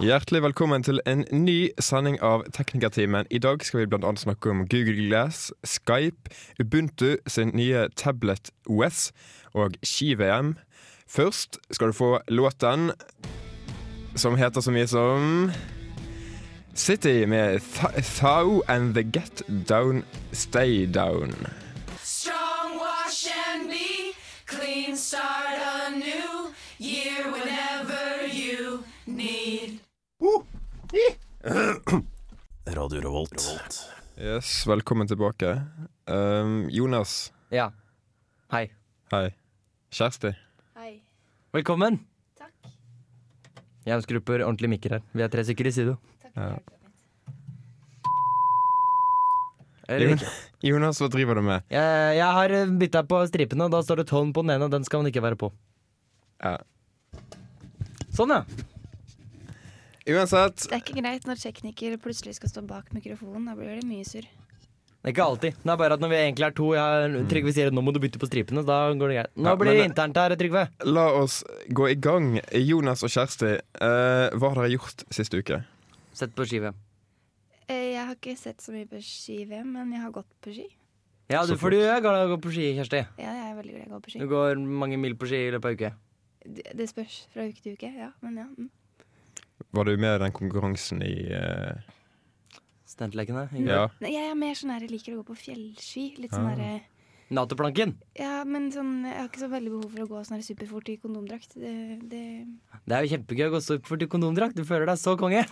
Hjertelig velkommen til en ny sending av Teknikertimen. I dag skal vi annet snakke om Google Glass, Skype, Ubuntu sin nye tablet OS og ski-VM. Først skal du få låten som heter så mye som City med Thao and The Get Down Stay Down. Radio Revolt. Yes, velkommen tilbake. Um, Jonas, Ja. Hei. hei. Kjersti. Hei. Velkommen. Takk. Jeg skrur på ordentlig mikker her. Vi er tre stykker i studio. Takk Ja. Eller. Jonas, hva driver du med? Jeg, jeg har bytta på stripene, da står det 'tolv' på den ene, og den skal man ikke være på. Ja. Sånn, ja. Uansett, Det er ikke greit når tekniker plutselig skal stå bak mikrofonen. Da blir det mye surr. Det er ikke alltid. Det er bare at når vi egentlig er to, jeg, Trygve sier nå må du bytte på stripene, da går det greit. Nå Ja, blir det internt her, Trygve. la oss gå i gang. Jonas og Kjersti, uh, hva har dere gjort siste uke? Sett på skive. Eh, Jeg har ikke sett så mye på ski-VM, men jeg har gått på ski. Ja, du, for du er glad i å gå på ski, Kjersti. Ja, jeg er veldig glad i å gå på ski. Du går mange mil på ski i løpet av uke. Det, det spørs fra uke til uke, ja. Men ja. Mm. Var du med i den konkurransen i uh... Stentlekene. Ja. Nei, Jeg er mer sånn her, jeg liker å gå på fjellski. Litt sånn Ah. herre Nato-planken. Ja, men sånn Jeg har ikke så veldig behov for å gå sånn her superfort i kondomdrakt. Det, det Det er jo kjempegøy å gå superfort i kondomdrakt. Du føler deg så konge.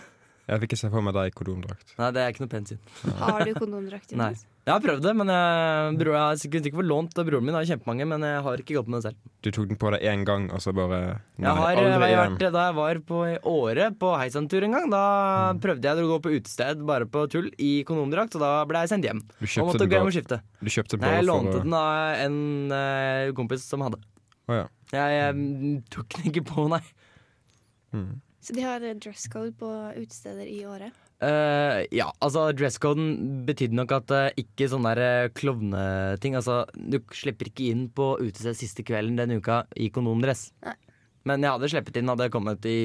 Jeg fikk ikke se for meg deg i kondomdrakt. Nei, det er ikke noe pent syn. Har du kondomdrakt, Nei. Jeg har prøvd det, men jeg, bror, jeg sikkert ikke fått lånt av broren min. har kjempemange, men jeg har ikke gått med det selv. Du tok den på deg én gang, og så bare Nei, Jeg har, aldri jeg igjen. vært, da jeg var på Åre på heisantur en gang, da prøvde jeg å gå på utested bare på tull i kondomdrakt, og da ble jeg sendt hjem. Du kjøpte Og måtte gå hjem og skifte. du kjøpte Nei, jeg lånte for... den av en uh, kompis som hadde. Oh, ja. Jeg, jeg tok den ikke på, nei. Mm. Så de har eh, dress code på utesteder i året? Uh, ja, altså dresscoden betydde nok at uh, ikke sånne der, eh, klovneting Altså, du slipper ikke inn på utested siste kvelden den uka i kondomdress. Nei. Men jeg hadde sluppet inn, hadde jeg kommet i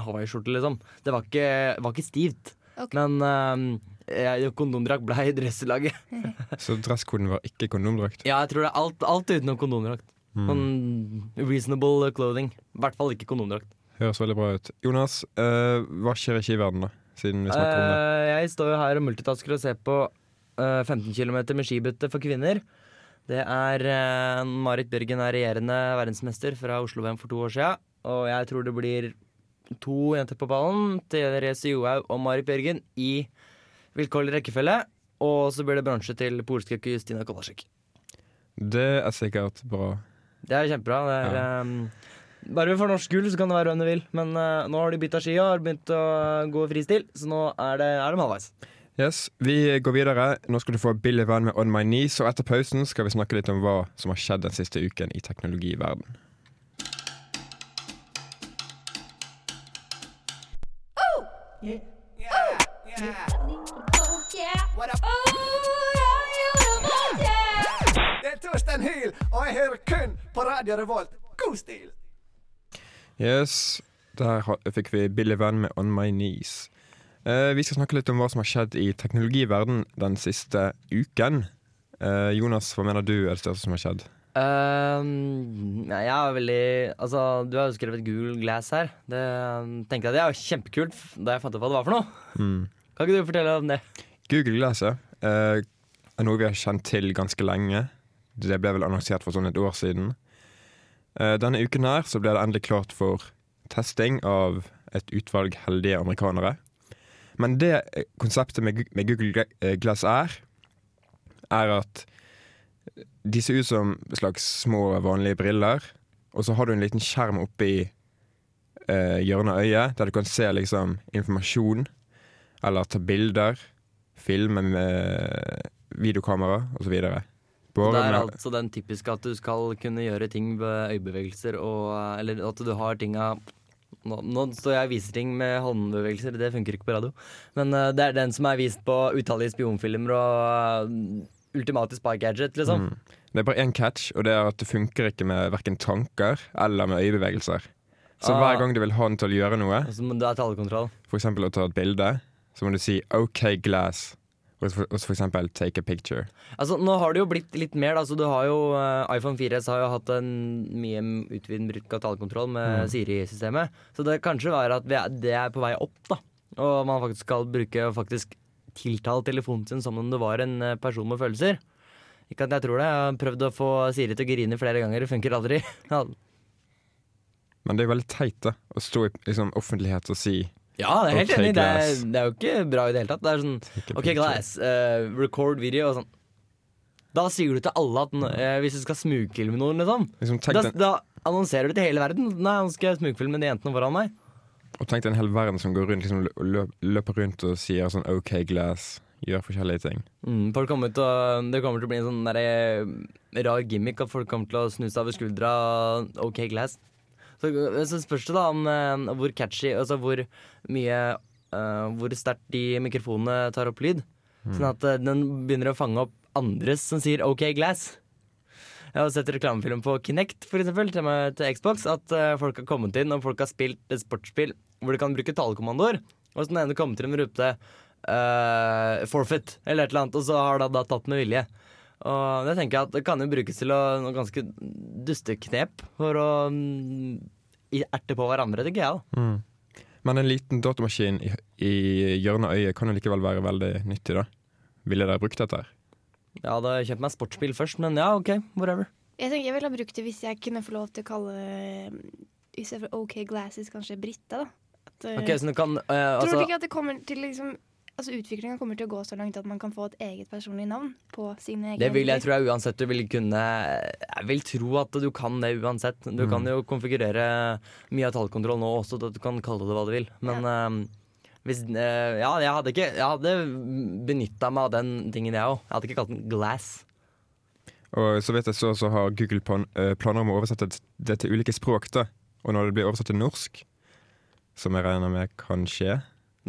hawaiiskjorte, liksom. Det var ikke, var ikke stivt. Okay. Men uh, jeg- kondomdrakt ble i dresselaget. Så dresskoden var ikke kondomdrakt? Ja, jeg tror det er alt, alt utenom kondomdrakt. Mm. Sånn reasonable clothing. I hvert fall ikke kondomdrakt. Høres veldig bra ut. Jonas, uh, hva skjer ikke i verden, da? Siden vi snakker om det. Eh, jeg står jo her og multitasker og ser på uh, 15 km med skibytte for kvinner. Det er eh, Marit Bjørgen er regjerende verdensmester fra Oslo-VM for to år siden. Og jeg tror det blir to jenter på ballen. Therese Johaug og Marit Bjørgen i vilkårlig rekkefølge. Og så blir det bronse til polske Justina Kolasjik. Det er sikkert bra. Det er kjempebra. Det er, eh, bare for norsk gull så kan det være hvem du vil. Men uh, nå har de bytta ski og har begynt å gå fristil, så nå er, det, er de halvveis. Yes, Vi går videre. Nå skal du få Billy Van med On My Knees. Og etter pausen skal vi snakke litt om hva som har skjedd den siste uken i teknologiverden. Det er Torstein Hyl, og jeg hører kun på Radio Revolt. God stil! Yes, Der fikk vi Billy Van med On My Knees. Eh, vi skal snakke litt om hva som har skjedd i teknologiverden den siste uken. Eh, Jonas, hva mener du er det største som har skjedd? Um, jeg er veldig Altså, du har jo skrevet Google Glass her. Det um, tenkte jeg det er jo kjempekult da jeg fant ut hva det var for noe. Mm. Kan ikke du fortelle om det? Google Glass eh, er noe vi har kjent til ganske lenge. Det ble vel annonsert for sånn et år siden. Eh, denne uken her så ble det endelig klart for testing av et utvalg heldige amerikanere. Men det konseptet med, Google eh, Glass er, er at de ser ut som slags små, vanlige briller, og så har du en liten skjerm oppi eh, av øyet, der du kan se liksom informasjon, eller ta bilder, filme med videokamera osv. Det er altså den typiske at du skal kunne gjøre ting ved øyebevegelser og Eller at du har tinga nå, nå står jeg og viser ting med håndbevegelser, det funker ikke på radio. Men uh, det er den som er vist på utallige spionfilmer og uh, ultimate spy gadget, liksom. Mm. Det er bare én catch, og det er at det funker ikke med verken tanker eller med øyebevegelser. Så Ah. hver gang du vil ha den til å gjøre noe, Altså, det er talekontroll. f.eks. å ta et bilde, så må du si OK glass, så f.eks. take a picture. Altså, nå har det jo blitt litt mer, da. Så du har jo uh, iPhone 4S har jo hatt en mye utvidet bruk av talekontroll med Mm. Siri-systemet. Så det kanskje være at er, det er på vei opp, da. Og man faktisk skal bruke faktisk tiltale telefonen sin som om det var en eh, person med følelser. Ikke at jeg tror det. Jeg har prøvd å få Siri til å grine flere ganger, det funker aldri. Men det er veldig teit da, å stå i liksom, offentlighet og si Ja, det er helt enig. Det er, det er jo ikke bra i det hele tatt. Det er sånn OK. Glass, uh, record video og sånn. Da sier du til alle at eh, hvis du skal smugfilme noen, liksom. Liksom, Da, da annonserer du til hele verden. Nei, nå skal jeg smugfilme de jentene foran meg. og tenk deg en hel verden som går rundt liksom, løp, løper rundt og sier sånn OK glass, gjør forskjellige ting. Mm, folk kommer å, det kommer til å bli en sånn der, rar gimmick at folk kommer til å snu seg over skuldra. OK, Glass. Så, så spørs det da om eh, hvor catchy, altså hvor mye uh, Hvor sterkt de mikrofonene tar opp lyd. Sånn at eh, den begynner å fange opp andres som sier OK, Glass. Jeg har sett reklamefilm på Kinect for eksempel, til, til Xbox. At uh, folk har kommet inn og folk har spilt et sportsspill hvor de kan bruke talekommandoer. Og så den ene kom til dem og ropte uh, 'forfeit' eller et eller annet, og så har de da tatt med vilje. Og det tenker jeg at det kan jo brukes til å, noe ganske dusteknep for å mm, erte på hverandre, tenker jeg. da. Mm. Men en liten datamaskin i, i hjørnet av øyet kan jo likevel være veldig nyttig, da. Ville dere brukt dette? her? Jeg hadde kjøpt meg sportsbil først, men ja, OK, whatever. Jeg tenker jeg ville ha brukt det hvis jeg kunne få lov til å kalle I stedet for OK Glasses kanskje Britta, da. At, okay, Ok, så du kan eh, Tror altså, du ikke at det kommer til liksom Altså Utviklinga kommer til å gå så langt at man kan få et eget personlig navn på sine egne Det vil jeg tro tror jeg uansett du vil kunne Jeg vil tro at du kan det uansett. Du Mm. kan jo konfigurere mye av tallkontroll nå også, at du kan kalle det hva du vil. Men eh, hvis eh, Ja, jeg hadde ikke Jeg hadde benytta meg av den tingen, jeg òg. Jeg hadde ikke kalt den Glass. Og så vet jeg så, så har Google plan, eh, planer om å oversette det til ulike språk. da Og når det blir oversatt til norsk, som jeg regner med kan skje,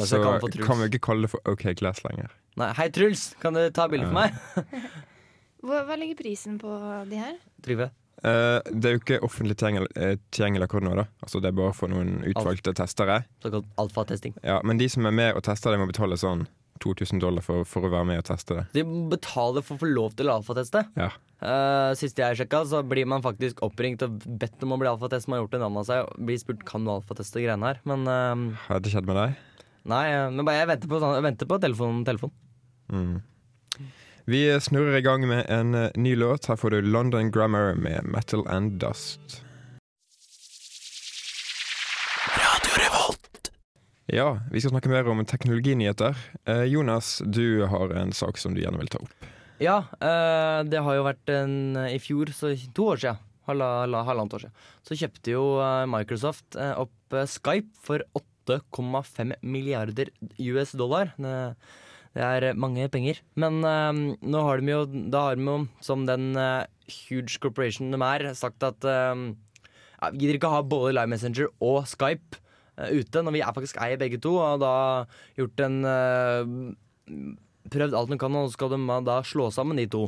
så Truls. kan vi ikke kalle det for OK Glass lenger. Nei, hei Truls, kan du ta bilde for meg? Hva, hva ligger prisen på de her? Trygve. Uh, det er jo ikke offentlig tilgjengelig, eh, akkurat nå, da. Altså Det er bare for noen utvalgte testere. Såkalt alfatesting. Ja, men de som er med og tester det, må betale sånn 2000 dollar for, for å være med og teste det. De betaler for å få lov til å alfateste. Ja. Uh, sist jeg sjekka, så blir man faktisk oppringt og bedt om å bli alfatest. Man har gjort det annen av seg og blir spurt kan du alfateste greiene her. Men uh, Har det skjedd med deg? Nei, eh, men bare jeg venter på, sånn- jeg venter på telefonen. telefon. Mm. Vi snurrer i gang med en eh, ny låt. Her får du London Grammar med Metal and Dust. Ja, vi skal snakke mer om teknologinyheter. Eh, Jonas, du har en sak som du gjerne vil ta opp. Ja, eh, det har jo vært en I fjor, så to år siden, halva, halva, halvannet år siden, så kjøpte jo eh, Microsoft eh, opp eh, Skype for 8,5 milliarder US dollar. Det, er mange penger. Men uh, nå har de jo, da har de jo, som den uh, huge corporation de er, sagt at uh, vi gidder ikke ha både Live Messenger og Skype eh, ute, når vi er faktisk eier begge to, og da gjort en eh, Prøvd alt de kan, og så skal de da slå sammen de to.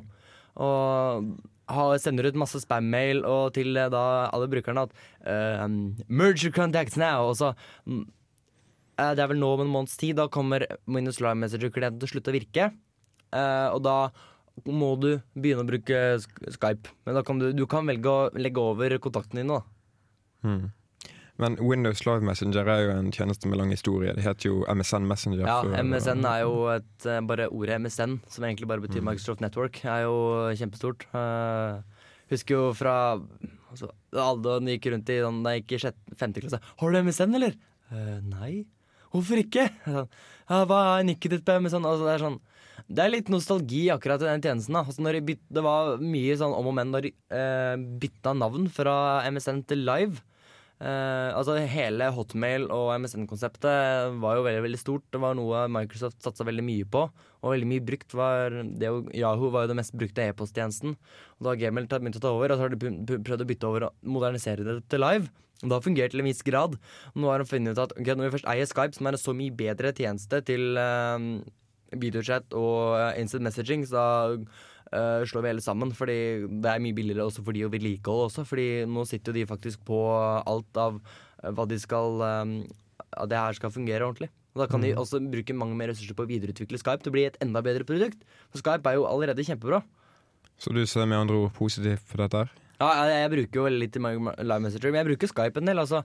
Og sender ut masse spam-mail til da alle brukerne at uh, Merge your contacts now! Og så mm, Det er vel nå om en måneds tid, da kommer Windows Live Messenger-klienten til å slutte å virke. Eh, og da må du begynne å bruke Skype. Men da kan du, du kan velge å legge over kontakten din. da Hmm. Men Windows Live Messenger er jo en tjeneste med lang historie. Det heter jo MSN Messenger. Ja, for- MSN er jo et, eh, bare ordet MSN, som egentlig bare betyr Microsoft Network, er jo kjempestort. Uh, husker jo fra altså, Alle gikk rundt i da jeg gikk i sjette- femte klasse. 'Har du MSN, eller?' Uh, nei. Hvorfor ikke? Sånn, ja, hva er nikket ditt på MSN? Altså, det er sånn det er litt nostalgi akkurat i den tjenesten. Da. Altså, byt, det var mye sånn om og men når de eh, bytta navn fra MSN til Live. Eh, altså Hele Hotmail og MSN-konseptet var jo veldig veldig stort. Det var noe Microsoft satsa veldig mye på, og veldig mye brukt. var det Yahoo var jo det mest brukte e-posttjenesten. Da har Gmail begynt å ta over, og så har de prøvd å bytte over og modernisere det til live. Det har fungert til en viss grad. Nå har de funnet ut at okay, når vi først eier Skype, som er en så mye bedre tjeneste til uh, videochat og eh, instant messaging, så eh, slår vi hele sammen. Fordi det er mye billigere også for de å vedlikeholde også. Fordi nå sitter jo de faktisk på alt av eh, hva de skal eh, At det her skal fungere ordentlig. Og da kan de også bruke mange mer ressurser på å videreutvikle Skype til å bli et enda bedre produkt. For Skype er jo allerede kjempebra. Så du ser med andre ord positivt på dette? her? Ja, jeg, jeg bruker jo veldig litt Live Messenger, men jeg bruker Skype en del. Altså.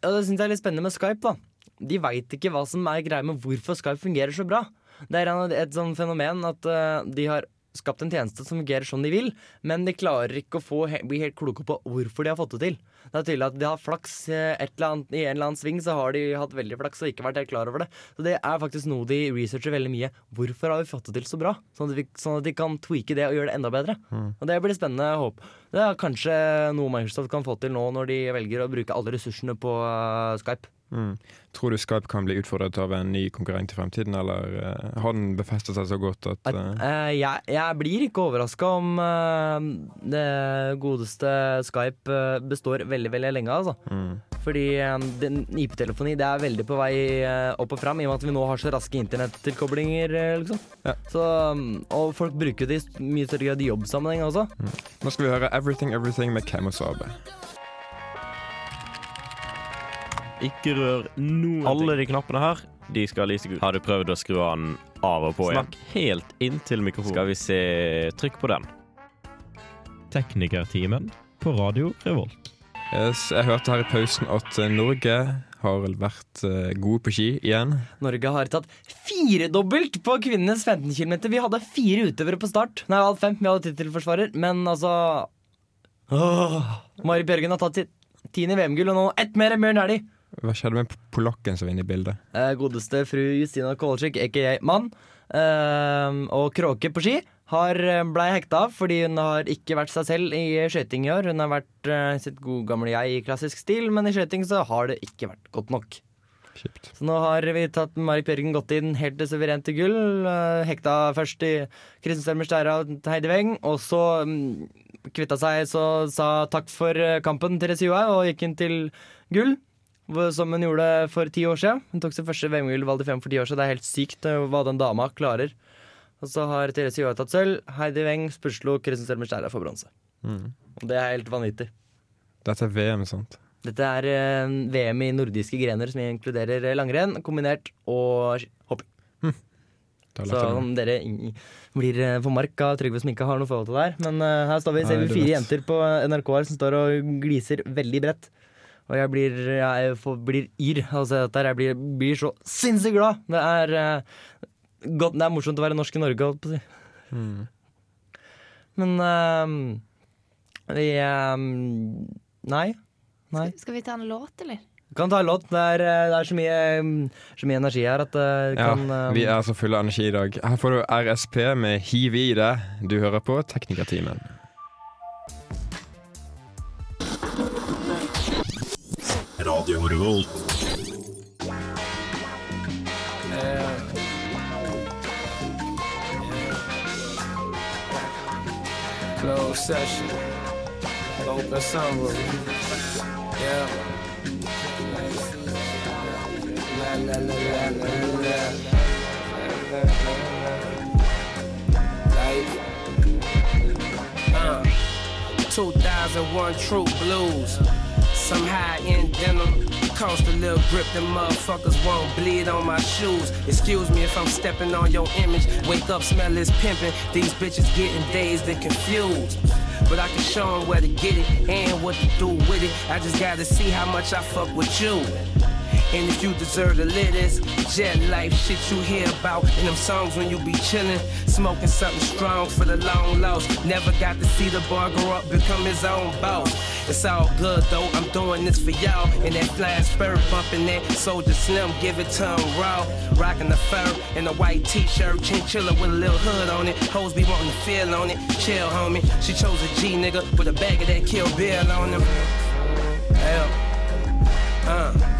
Ja, det syns jeg er litt spennende med Skype. da De veit ikke hva som er greia med hvorfor Skype fungerer så bra. Det er et sånn fenomen at uh, de har skapt en tjeneste som fungerer sånn de vil, men de klarer ikke å få, bli helt kloke på hvorfor de har fått det til. Det er tydelig at de har flaks eh, et eller annet, I en eller annen sving så har de hatt veldig flaks og ikke vært helt klar over det. Så det er faktisk noe de researcher veldig mye. Hvorfor har vi fått det til så bra? Sånn at, vi, sånn at de kan tweake det og gjøre det enda bedre. Og det blir spennende. håp. Det er kanskje noe Microsoft kan få til nå når de velger å bruke alle ressursene på eh, Skype. Mm. Tror du Skype kan bli utfordret av en ny konkurrent i fremtiden, eller uh, har den befestet seg så godt at uh... eh, jeg, jeg blir ikke overraska om det godeste Skype består veldig veldig lenge. Altså. mm. Fordi eh, IP-telefoni det er veldig på vei opp og fram, i og med at vi nå har så raske internettilkoblinger. liksom. Ja. Så, um, og folk bruker det i mye større grad i jobbsammenheng også. Nå skal vi høre 'Everything Everything' med Kemosabe. Ikke rør noen Alle de knappene her, de skal lyse gult. Har du prøvd å skru den av og på Snakk igjen? helt inntil mikrofonen. Skal vi se Trykk på den. Teknikertimen på Radio Revolt. Yes, jeg hørte her i pausen at eh, Norge har vel vært uh, gode på ski igjen. Norge har tatt firedobbelt på kvinnenes 15 km. Vi hadde fire utøvere på start. Nei, alt fem. Vi hadde tittelforsvarer. Men altså Åh, Mari Bjørgen har tatt sitt tiende VM-gull, og nå ett mer enn Bjørn Dæhlie. Hva skjedde med polakken som var inne i bildet? Eh, godeste fru Justina Kowalczyk, aka mann, eh, og kråke på ski, har eh, blei hekta fordi hun har ikke vært seg selv i skøyting i år. Hun har vært sitt gode gamle jeg i klassisk stil, men i skøyting så har det ikke vært godt nok. Kjipt. Så nå har vi tatt Marit Bjørgen gått inn helt til suverent til gull. hekta først i Kristin Stemmer Stæra og Heidi Weng, og så mm, kvitta seg, så sa takk for kampen Therese Johaug og gikk inn til gull. Som hun gjorde for ti år siden. Hun tok sitt første VM-gull Val di Fem for ti år siden. Det er helt sykt eh, hva den dama klarer. Og så har Therese Johaug tatt sølv. Heidi Weng, Spuslo, Kristin Selmer Stæra får bronse. Mm. Og det er helt vanvittig. Dette er VM, sant? Dette er eh, VM i nordiske grener som inkluderer eh, langrenn, kombinert og hopping. Da Så om dere blir på marka av Trygve som ikke har noe forhold til det her. Men her står vi, ser vi fire jenter på NRK her som står og gliser veldig bredt. Og jeg blir, jeg får, blir yr av å se dette. her. Jeg blir, blir så sinnssykt glad. Det er, uh, godt, det er morsomt å være norsk i Norge, holdt på å si. Mm. Men eh, vi eh, Nei. Nei. Skal vi ta en låt, eller? Kan ta en låt. Det er, eh, det er så, mye, så mye energi her at det Ja, kan eh, vi er så fulle av energi i dag. Her får du RSP med Hiv i det. Du hører på Teknikertimen. Revolt. Closed session. Open sunroof. Yeah. La la la la la la. Uh. 2001 True Blues. Some high end denim. Cost a little grip, them motherfuckers won't bleed on my shoes. Excuse me if I'm stepping on your image. Wake up, smell this pimping. These bitches getting dazed and confused. But I can show 'em where to get it and what to do with it. I just gotta see how much I fuck with you. And if you deserve to live this jet life shit you hear about in them songs when you be chillin', smoking something strong for the long lost. Never got to see the boy grow up, become his own boss. It's all good though, I'm doing this for y'all. And that flying spur bumping that soldier slim, give it to him raw. Rocking the fur and a white t-shirt, chinchilla with a little hood on it. Hoes be wanting to feel on it. Chill, homie. She chose a G nigga with a bag of that kill bill on him. Hell. Uh.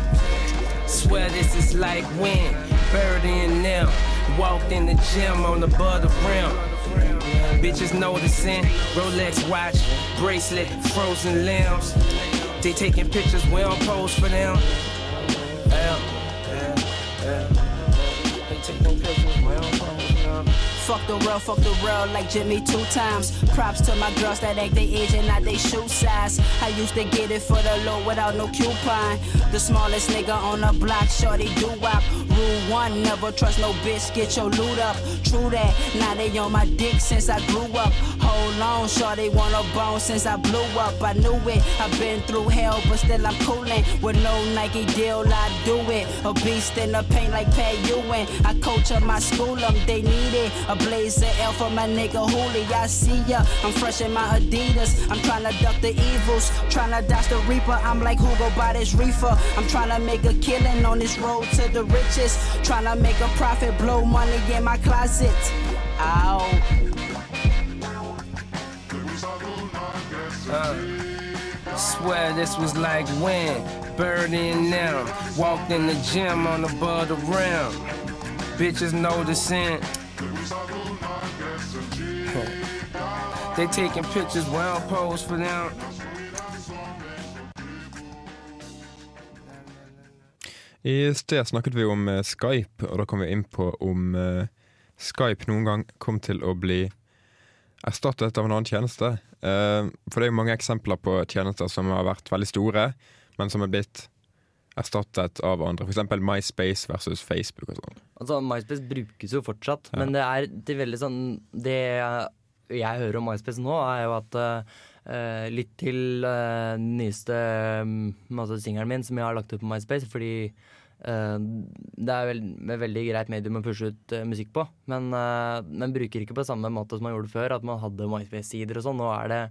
This is like when Birdie and them walked in the gym on the butter rim. Bitches noticing Rolex watch, bracelet, frozen limbs. They taking pictures, we don't pose for them. They taking pictures, we don't. Fuck the world, fuck the world like Jimmy two times. Props to my girls that act they age and not they shoe size. I used to get it for the low without no coupon. The smallest nigga on the block, shorty do wop. Rule one, never trust no bitch, get your loot up. True that, now they on my dick since I grew up. Hold on, shorty want a bone since I blew up. I knew it, I've been through hell, but still I'm coolin'. With no Nike deal, I do it. A beast in the paint like Pat Ewing. I coach up my school, them, they need it. A blazer L for my nigga Hooli, I see ya. I'm fresh in my Adidas. I'm tryna duck the evils, tryna dodge the reaper. I'm like Hugo by this reefer. I'm tryna make a killing on this road to the riches. Tryna make a profit, blow money in my closet. Ow. Uh, swear this was like when Birdie and them walked in the gym on the butter rim. Bitches noticing. They taking pictures, while don't pose for them. I sted snakket vi om eh, Skype, og da kom vi inn på om eh, Skype noen gang kom til å bli erstattet av en annen tjeneste. Eh, for det er jo mange eksempler på tjenester som har vært veldig store, men som er blitt erstattet av andre. Eksempel MySpace versus Facebook og sånn. Altså, MySpace brukes jo fortsatt, men det er til veldig sånn Det jeg hører om MySpace nå, er jo at uh, litt til uh, den nyeste um, altså singelen min som jeg har lagt ut på MySpace, fordi uh, det er vel, et veldig greit medium å pushe ut musikk på, men man bruker ikke på samme måte som man gjorde før, at man hadde MySpace-sider og sånn. Nå er det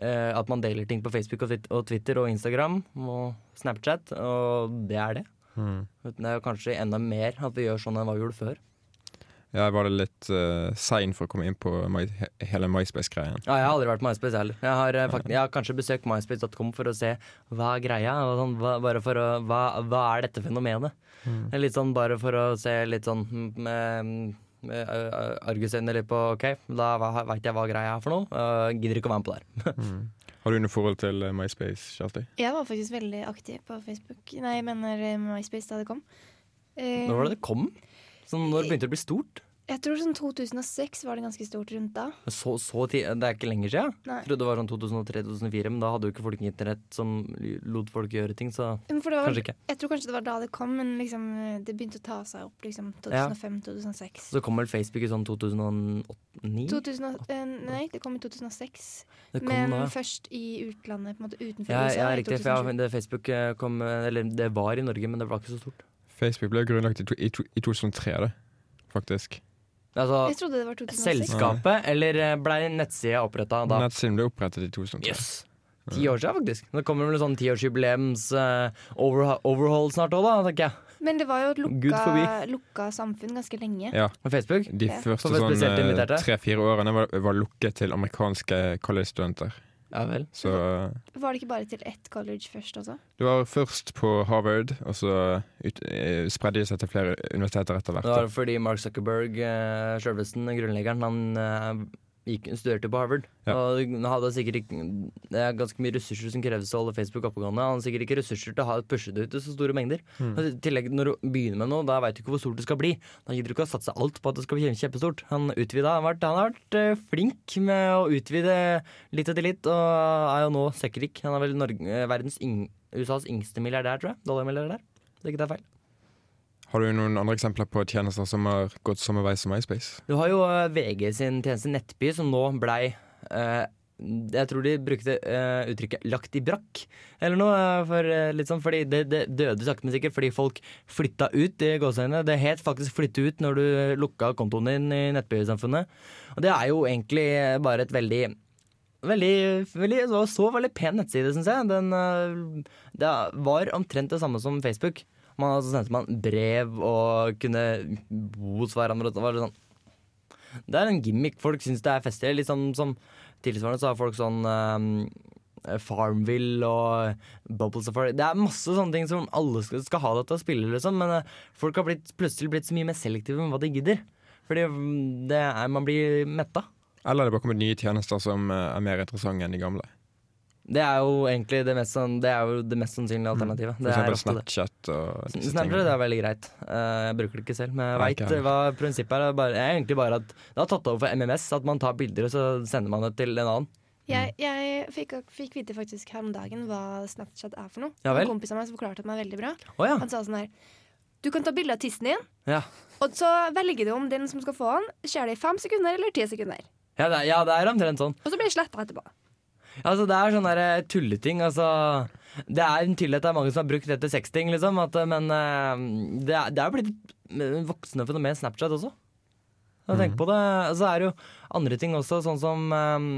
at man deler ting på Facebook og, Twitter og Instagram og Snapchat, og det er det. Mm. Det er kanskje enda mer at vi gjør sånn enn hva vi gjorde før. Jeg var litt uh, sein for å komme inn på my, hele MySpace-greien. Ja, jeg har aldri vært på MySpace heller. Jeg har, uh, fakt- jeg har kanskje besøkt myspace.com for å se hva er greia. Sånn, hva, bare for å, hva, hva er dette fenomenet? Mm. Litt sånn bare for å se litt sånn med, med uh, argusøyne litt på OK, da veit jeg hva greia er for noe. Uh, gidder ikke å være med på det her. Mm. Har du noe forhold til eh, MySpace, Kjersti? Jeg var faktisk veldig aktiv på Facebook. Nei, jeg mener eh, MySpace da det kom. Uh, Når var det det kom? Sånn, når begynte det å bli stort? Jeg tror sånn 2006 var det ganske stort rundt da. Så, så det er ikke lenger siden? Nei. Jeg trodde det var sånn 2003-2004, men da hadde jo ikke folk internett som lot folk gjøre ting, så Men for det var, kanskje ikke. Jeg tror kanskje det var da det kom, men liksom, det begynte å ta seg opp liksom 2005-2006. Så kom vel Facebook i sånn 2009? 2000, eh, nei, det kom i 2006. Kom men da, først i utlandet, på en måte utenfor Ja, USA. ja riktig. For ja, det Facebook eh, kom eh, Eller det var i Norge, men det var ikke så stort. Facebook ble grunnlagt i, i, i 2003, det. Faktisk. Altså, Jeg trodde det var 2006. selskapet, eller ble blei nettsida oppretta da? Nettsiden ble opprettet i 2003. Yes. Ti år siden, faktisk. Det kommer vel en sånn tiårsjubileums uh, overhaul snart òg, da, tenker jeg. Men det var jo et lukka, lukka samfunn ganske lenge. Ja. På Facebook? De Ja. første sånn eh, tre-fire årene var, var lukket til amerikanske college-studenter. Ja vel. Så eh, Var det ikke bare til ett college først også? det var først på Harvard, og så ut, eh, spredde det seg til flere universiteter etter hvert. Det var fordi Mark Zuckerberg, uh, sjølvesten, grunnleggeren, han eh, gikk, studerte på Harvard. Ja. Og hadde sikkert ikke Det er ganske mye ressurser som kreves til å holde Facebook oppegående. Han hadde sikkert ikke ressurser til å ha pushe det ut i så store mengder. Mm. I tillegg, når du begynner med noe, da veit du ikke hvor stort det skal bli. Da gidder du ikke å satse alt på at det skal bli kjempestort. Han utvida, han har vært, han har vært eh, flink med å utvide litt etter litt, og er jo nå søkkrik. Han er vel Norge, verdens USAs yngste milliardær, tror jeg. Dollarmilliardær. Det er ikke det er feil. Har du noen andre eksempler på tjenester som har gått samme vei som MySpace? Du har jo eh, VG sin tjeneste Nettby, som nå blei eh, Jeg tror de brukte eh, uttrykket 'lagt i brakk', eller noe. eh, For, litt sånn, fordi det, det døde sakte, men sikkert fordi folk flytta ut i gåseøynene. Det het faktisk 'flytte ut' når du lukka kontoen din i Nettby-samfunnet. Og det er jo egentlig bare et veldig Veldig, veldig så, så veldig pen nettside, syns jeg. Den, det var omtrent det samme som Facebook. Man altså, sendte man brev og kunne bo hos hverandre. Det sånn det er en gimmick. Folk syns det er festlig. Sånn som tilsvarende så har folk sånn eh, Farmville og Bubble Safari. Det er masse sånne ting som alle skal, skal ha det til å spille, liksom. Men uh, folk har blitt, plutselig blitt så mye mer selektive med hva de gidder. Fordi mm, det er, man blir metta. Eller det bare kommet nye tjenester som eh, er mer interessante enn de gamle. Det er jo egentlig det mest, sånn, det er jo det mest sannsynlige alternativet. For Det er. Snapchat og Snapchat er veldig greit. Eh, jeg bruker det ikke selv, men jeg veit hva prinsippet er. Det er, er egentlig bare at det har tatt over for MMS, at man tar bilder og så sender man det til en annen. Jeg, jeg fikk, fikk vite faktisk her om dagen hva Snapchat er for noe. Ja vel. En kompis av meg som forklarte meg veldig bra. Oh, ja. Han sa sånn her Du kan ta bilde av tissen din, Ja. og så velger du om den som skal få den, skjer det i fem sekunder eller ti sekunder. Ja, det, er- ja, det er omtrent sånn. Og så blir det sletta etterpå. Altså, det er sånne der eh, tulleting. Altså, det er en tillit det er mange som har brukt det til sexting, liksom. At, eh, men eh, det er, det er blitt et voksende fenomen Snapchat også. Jeg tenker på det. Så er det jo andre ting også, sånn som um,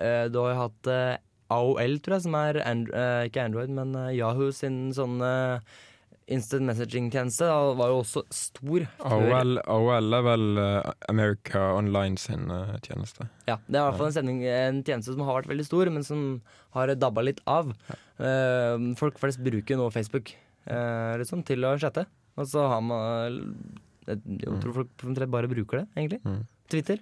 Du har jo hatt uh, AOL, tror jeg, som er Andro, uh, ikke Android, men uh, Yahoo sin sånn eh, instant messaging-tjeneste. var jo også stor. AOL, AOL er vel eh, America Online sin eh, tjeneste. Ja, det er i hvert fall en, sending, en tjeneste som har vært veldig stor, men som har dabba litt av. Eh, folk flest bruker nå Facebook liksom, til å chatte. Og så har man Jeg jeg tror folk omtrent bare bruker det, egentlig. Mm. Twitter.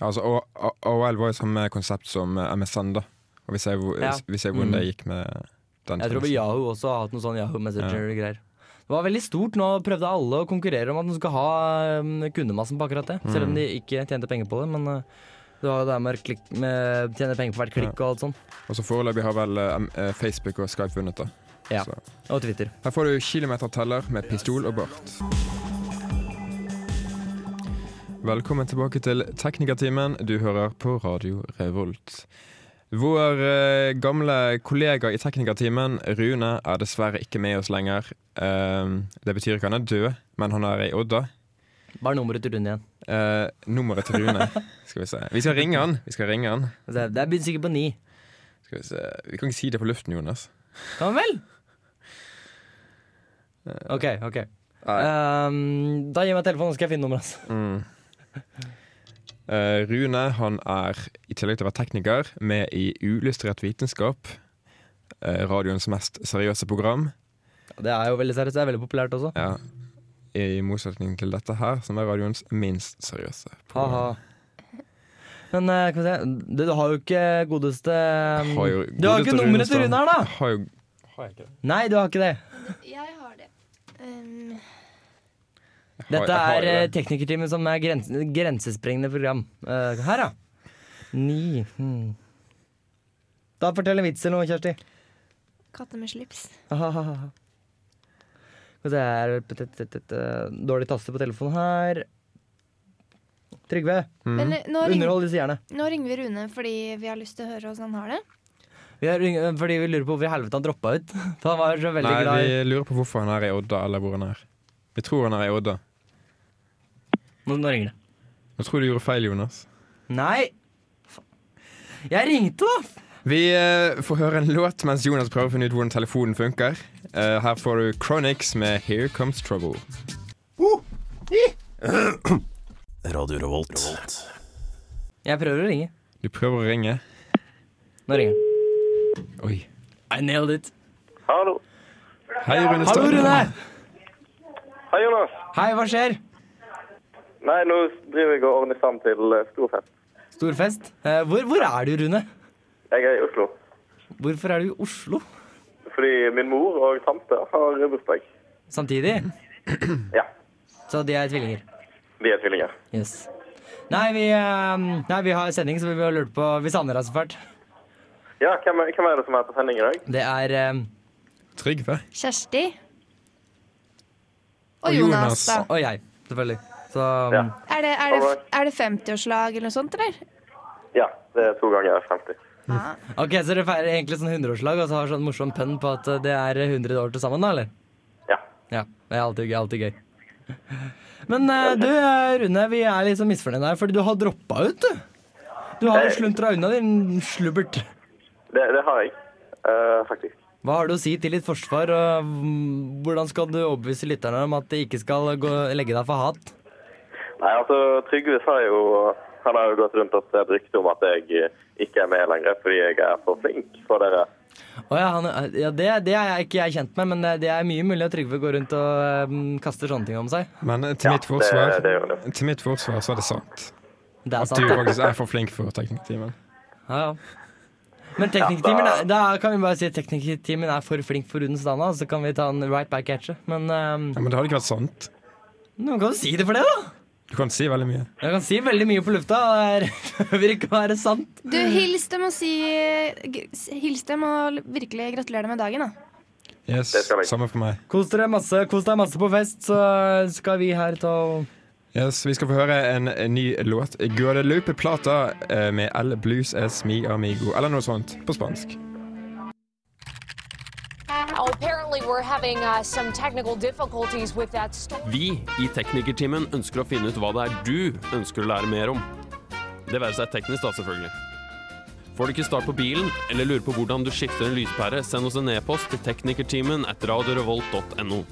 Ja, altså, AOL var jo samme konsept som MSN, da. Og vi ser, hvor, Ja. vi ser hvordan Mm. det gikk med den Jeg tror. Yahoo også har hatt noe sånn Yahoo Messenger-greier. Det var veldig stort. Nå prøvde alle å konkurrere om at de skulle ha um, kundemassen på akkurat det. Selv om Mm. de ikke tjente penger på det. Men uh, det var jo det med, klikk, med tjene penger på hvert klikk og alt sånn. Og så foreløpig har vel eh, eh, Facebook og Skype vunnet, da. Ja. Så. Og Twitter. Her får du kilometerteller med pistol og bart. Velkommen tilbake til Teknikertimen. Du hører på Radio Revolt. Vår eh, gamle kollega i Teknikertimen, Rune, er dessverre ikke med oss lenger. Eh, det betyr ikke han er død, men han er i Odda. Bare nummeret til Rune igjen. Eh, nummeret til Rune. Skal vi se. Vi skal ringe han. Vi skal ringe han. Det det er sikkert på ni. Skal vi se. Vi kan ikke si det på luften, Jonas. Kan vel? OK, OK. Um, da gi meg telefonen, så skal jeg finne nummeret hans. Mm. Eh, Rune han er, i tillegg til å være tekniker, med i Ulystrert vitenskap. Uh, radioens mest seriøse program. Det er jo veldig seriøst. Det er veldig populært også. Ja. I motsetning til dette her, som er radioens minst seriøse. program. Ha-ha. Men uh, kan vi se du, du har jo ikke godeste um, Har jo Du har ikke nummeret til Rune her, da! Har jo Har jeg ikke det? Nei, du har ikke det. Jeg har det. Um, Dette er eh, teknikerteamet som er grens grensesprengende program. Uh, her, ja. Ni. Hmm. Da fortell en vits eller noe, Kjersti. katter med slips. Ahahaha. Skal vi se her p- t- t- t- t- Dårlig taste på telefonen her. Trygve, Mm. Men eh, nå, underhold disse gjerne. nå ringer vi Rune fordi vi har lyst til å høre hvordan han har det. Vi har ring- fordi vi lurer på hvorfor i helvete han droppa ut. For han var så veldig Nei, glad i vi lurer på hvorfor han er i Odda, eller hvor han er. Vi tror han er i Odda. Nå, nå ringer det. Jeg tror du gjorde feil, Jonas. Nei! Jeg ringte, da! Vi eh, får høre en låt mens Jonas prøver å finne ut hvordan telefonen funker. Eh, her får du Chronics med 'Here Comes Trouble'. Radio Revolt. Jeg prøver å ringe. Du prøver å ringe. Nå ringer han. Oi. I nailed it. Hallo. Hei, Rune Hallo. Rune! Hei, Jonas. Hei, hva skjer? Nei, nå driver jeg og ordner sammen til storfest. stor fest. Stor fest. Eh, hvor, hvor er du, Rune? Jeg er i Oslo. Hvorfor er du i Oslo Fordi min mor og tante har bursdag. samtidig? Ja, Så de er tvillinger. de er tvillinger. Yes. Nei, vi, eh, nei, vi har sending, så vi har lurt på Vi savner deg så fælt. Ja, hvem hvem er det som er på sending i dag? Det er um... Trygve. Kjersti. Og, Og Jonas, Jonas. da. Og jeg, selvfølgelig. Så Ja. Er det, er det, er det 50-årslag eller noe sånt, eller? Ja, det er to ganger 50. Ok, Så dere feirer egentlig sånn 100-årslag og så har sånn morsom pønn på at eh, det er 100 år til sammen, da, eller? Ja. Ja, Det er alltid, alltid gøy. Men eh, du, eh, Rune, vi er litt så misfornøyde her, fordi du har droppa ut, du. Du har Hey. sluntra unna, din slubbert. Det, det har jeg, eh, faktisk. Hva har du å si til ditt forsvar, og hvordan skal du overbevise lytterne om at de ikke skal gå, legge deg for hat? Nei, altså, Trygve sa jo Han har jo gått rundt og sett rykte om at jeg ikke er med lenger fordi jeg er for flink for dere. Oh, ja, han, ja det, det er jeg ikke jeg kjent med, men det, det er mye mulig at Trygve går rundt og um, kaster sånne ting om seg. Men eh, til, Ja, mitt forsvar, det- det til mitt forsvar så er det sant. Det er At du faktisk er for flink for teknikktimen. Ja, ja. Men teknikertimen er- da kan vi bare si at teknikertimen er for flink for Rudens Dana, så kan vi ta en right back at you. Men um, Ja, men det hadde ikke vært sant. noen kan jo si det for det, da! Du kan si veldig mye. Jeg kan si veldig mye på lufta, og det behøver ikke være sant. Du, hils dem og si Hils dem og virkelig gratulerer dem med dagen, da. Yes, Samme for meg. Kos dere masse, kos deg masse på fest, så skal vi her ta og Yes, Vi skal få høre en, ny låt. Guadalupe Plata eh, med El Blues Es Mi Amigo, eller noe sånt på spansk. Oh, apparently, we're having uh, some technical difficulties with that storm. Vi i Teknikertimen ønsker å finne ut hva det er du ønsker å lære mer om. Det være seg teknisk, da, selvfølgelig. Får du ikke start på bilen, eller lurer på hvordan du skifter en lyspære, send oss en e-post til teknikertimen at radiorevolt.no.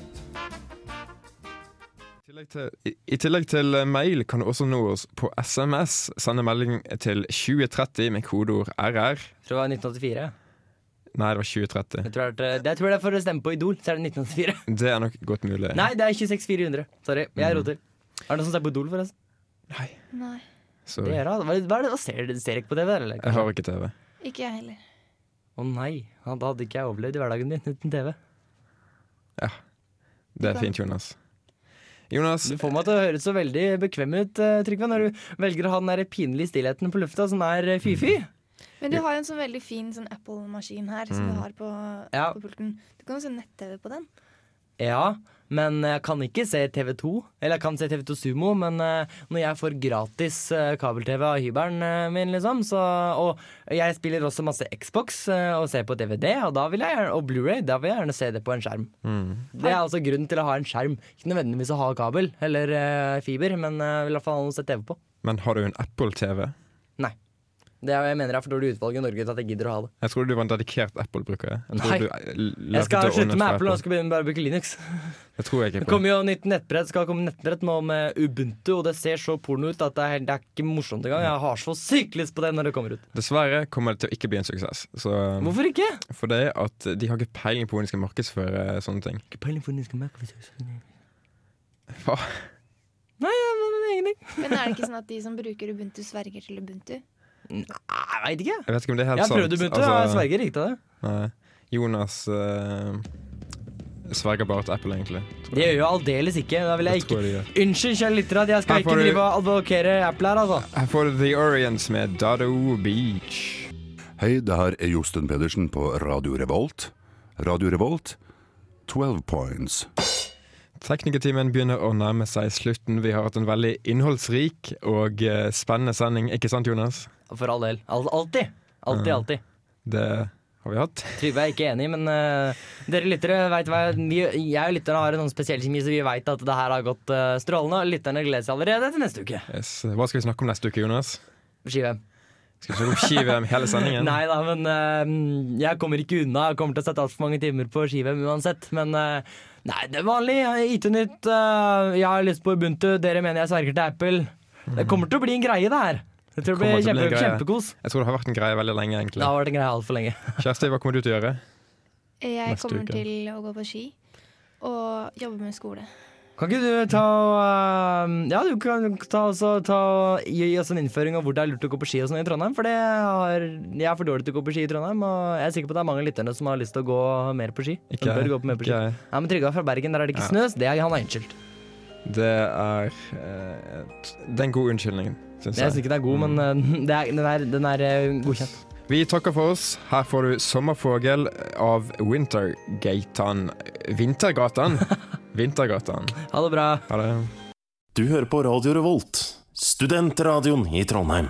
Til, i, I tillegg til eh, mail kan du også nå oss på SMS. Sende melding til 2030 med kodeord RR. Jeg tror det var 1984. Nei, det var 2030. Jeg tror det, er, det, jeg tror det er for å stemme på Idol, så er det 1984. Det er nok godt mulig. Nei, det er 26400. Sorry, jeg Mm. roter. Er det noen som ser på Idol, forresten? Nei. Nei. Det er, hva, hva er det, ser dere ikke på TV? Eller? Jeg har ikke TV. Ikke jeg heller. Å nei, da hadde ikke jeg overlevd i hverdagen din uten TV. Det er fint, Jonas. Jonas, Du får meg til å høres så veldig bekvem ut, eh, Trygve, når du velger å ha den der pinlige stillheten på lufta som er eh, fy-fy. Men du har jo en sånn veldig fin sånn Apple-maskin her som Mm. du har på, Ja. på pulten. Du kan jo se nett-TV på den. Ja, men jeg kan ikke se TV2. Eller jeg kan se TV2 Sumo, men eh, når jeg får gratis eh, kabel-TV av hybelen eh, min, liksom, så Og jeg spiller også masse Xbox og ser på DVD, og og Blu-ray, da vil jeg gjerne se det på en skjerm. Det er altså grunnen til å ha en skjerm. Ikke nødvendigvis å ha kabel eller fiber, men i hvert fall noe å se TV på. men har du en Apple-TV? Det er, jeg mener det er for dårlig utvalg i Norge til at jeg gidder å ha det. Jeg trodde du var en dedikert Apple-bruker. Jeg Nei. eh, Jeg skal slutte med Apple og skal begynne bare å bruke Linux. Det tror jeg ikke på. kommer jo nytt nettbrett skal komme nettbrett nå med Ubuntu, og det ser så porno ut at det er, det er ikke morsomt engang. Jeg har så sykt lyst på det når det kommer ut. Dessverre kommer det til å ikke bli en suksess. Så, Hvorfor ikke? For det er at de har ikke peiling på hvordan de skal markedsføre sånne ting. Ikke peiling på hvordan de skal markedsføre Hva? Nei, mener ingenting. Men er det ikke sånn at de som bruker Ubuntu, sverger til Ubuntu? Jeg veit ikke. Jeg vet ikke om det er helt Jeg har å begynne Altså, jeg sverger ikke til det. Nei. Jonas uh, sverger bare til Apple, egentlig. Det gjør jo aldeles ikke. Da vil jeg jeg ikke Unnskyld, kjære lyttere, at jeg skal ikke du- drive og advokere Apple her, altså. Her får du The Orients med Dado Beach. Hei, det her er Josten Pedersen på Radio Revolt. Radio Revolt, 12 points. Teknikertimen begynner å nærme seg slutten. Vi har hatt en veldig innholdsrik og eh, spennende sending, ikke sant, Jonas? For all del. Al alltid. Alltid, alltid. Det har vi hatt. Trygve er ikke enig, men uh, dere lyttere vet hva vi, jeg og lytterne har en sånn spesiell kjemi, så vi vet at det her har gått uh, strålende. Og lytterne gleder seg allerede til neste uke. Yes. Hva skal vi snakke om neste uke, Jonas? Ski-VM. Skal vi snakke om ski-VM hele sendingen? Nei da, men uh, jeg kommer ikke unna. Jeg kommer til å sette altfor mange timer på ski-VM uansett. Men nei, det er vanlig. IT-nytt. jeg har lyst på Ubuntu. Dere mener jeg sverger til Apple. Det kommer til å bli en greie, det her. Jeg tror det blir bli kjempe, kjempekos. Jeg tror det har vært en greie veldig lenge, Det har vært en greie alt for lenge. Kjersti, hva kommer du til å gjøre? Jeg Neste kommer uke. til å gå på ski og jobbe med skole. Kan ikke du ta og Ja, du kan ta, også, ta gi oss en innføring av hvor det er lurt å gå på ski og sånn i Trondheim. For det har, jeg er for dårlig til å gå på ski i Trondheim, og jeg er sikker på at det er mange lytterne som har lyst til å gå mer på ski. Ikke bør gå på mer på ski. Ikke jeg. Men Trygve er fra Bergen, der er det ikke Ja. snø, så det er han er unnskyldt. Det er eh, et- Det er en god unnskyldning, syns Jeg syns ikke den er god, men eh, det er, den er, den er eh, godkjent. Vi takker for oss. Her får du 'Sommerfugl' av Wintergatan Vintergatan. Vintergatan. Ha det bra. Ha det. Du hører på Radio Revolt, studentradioen i Trondheim.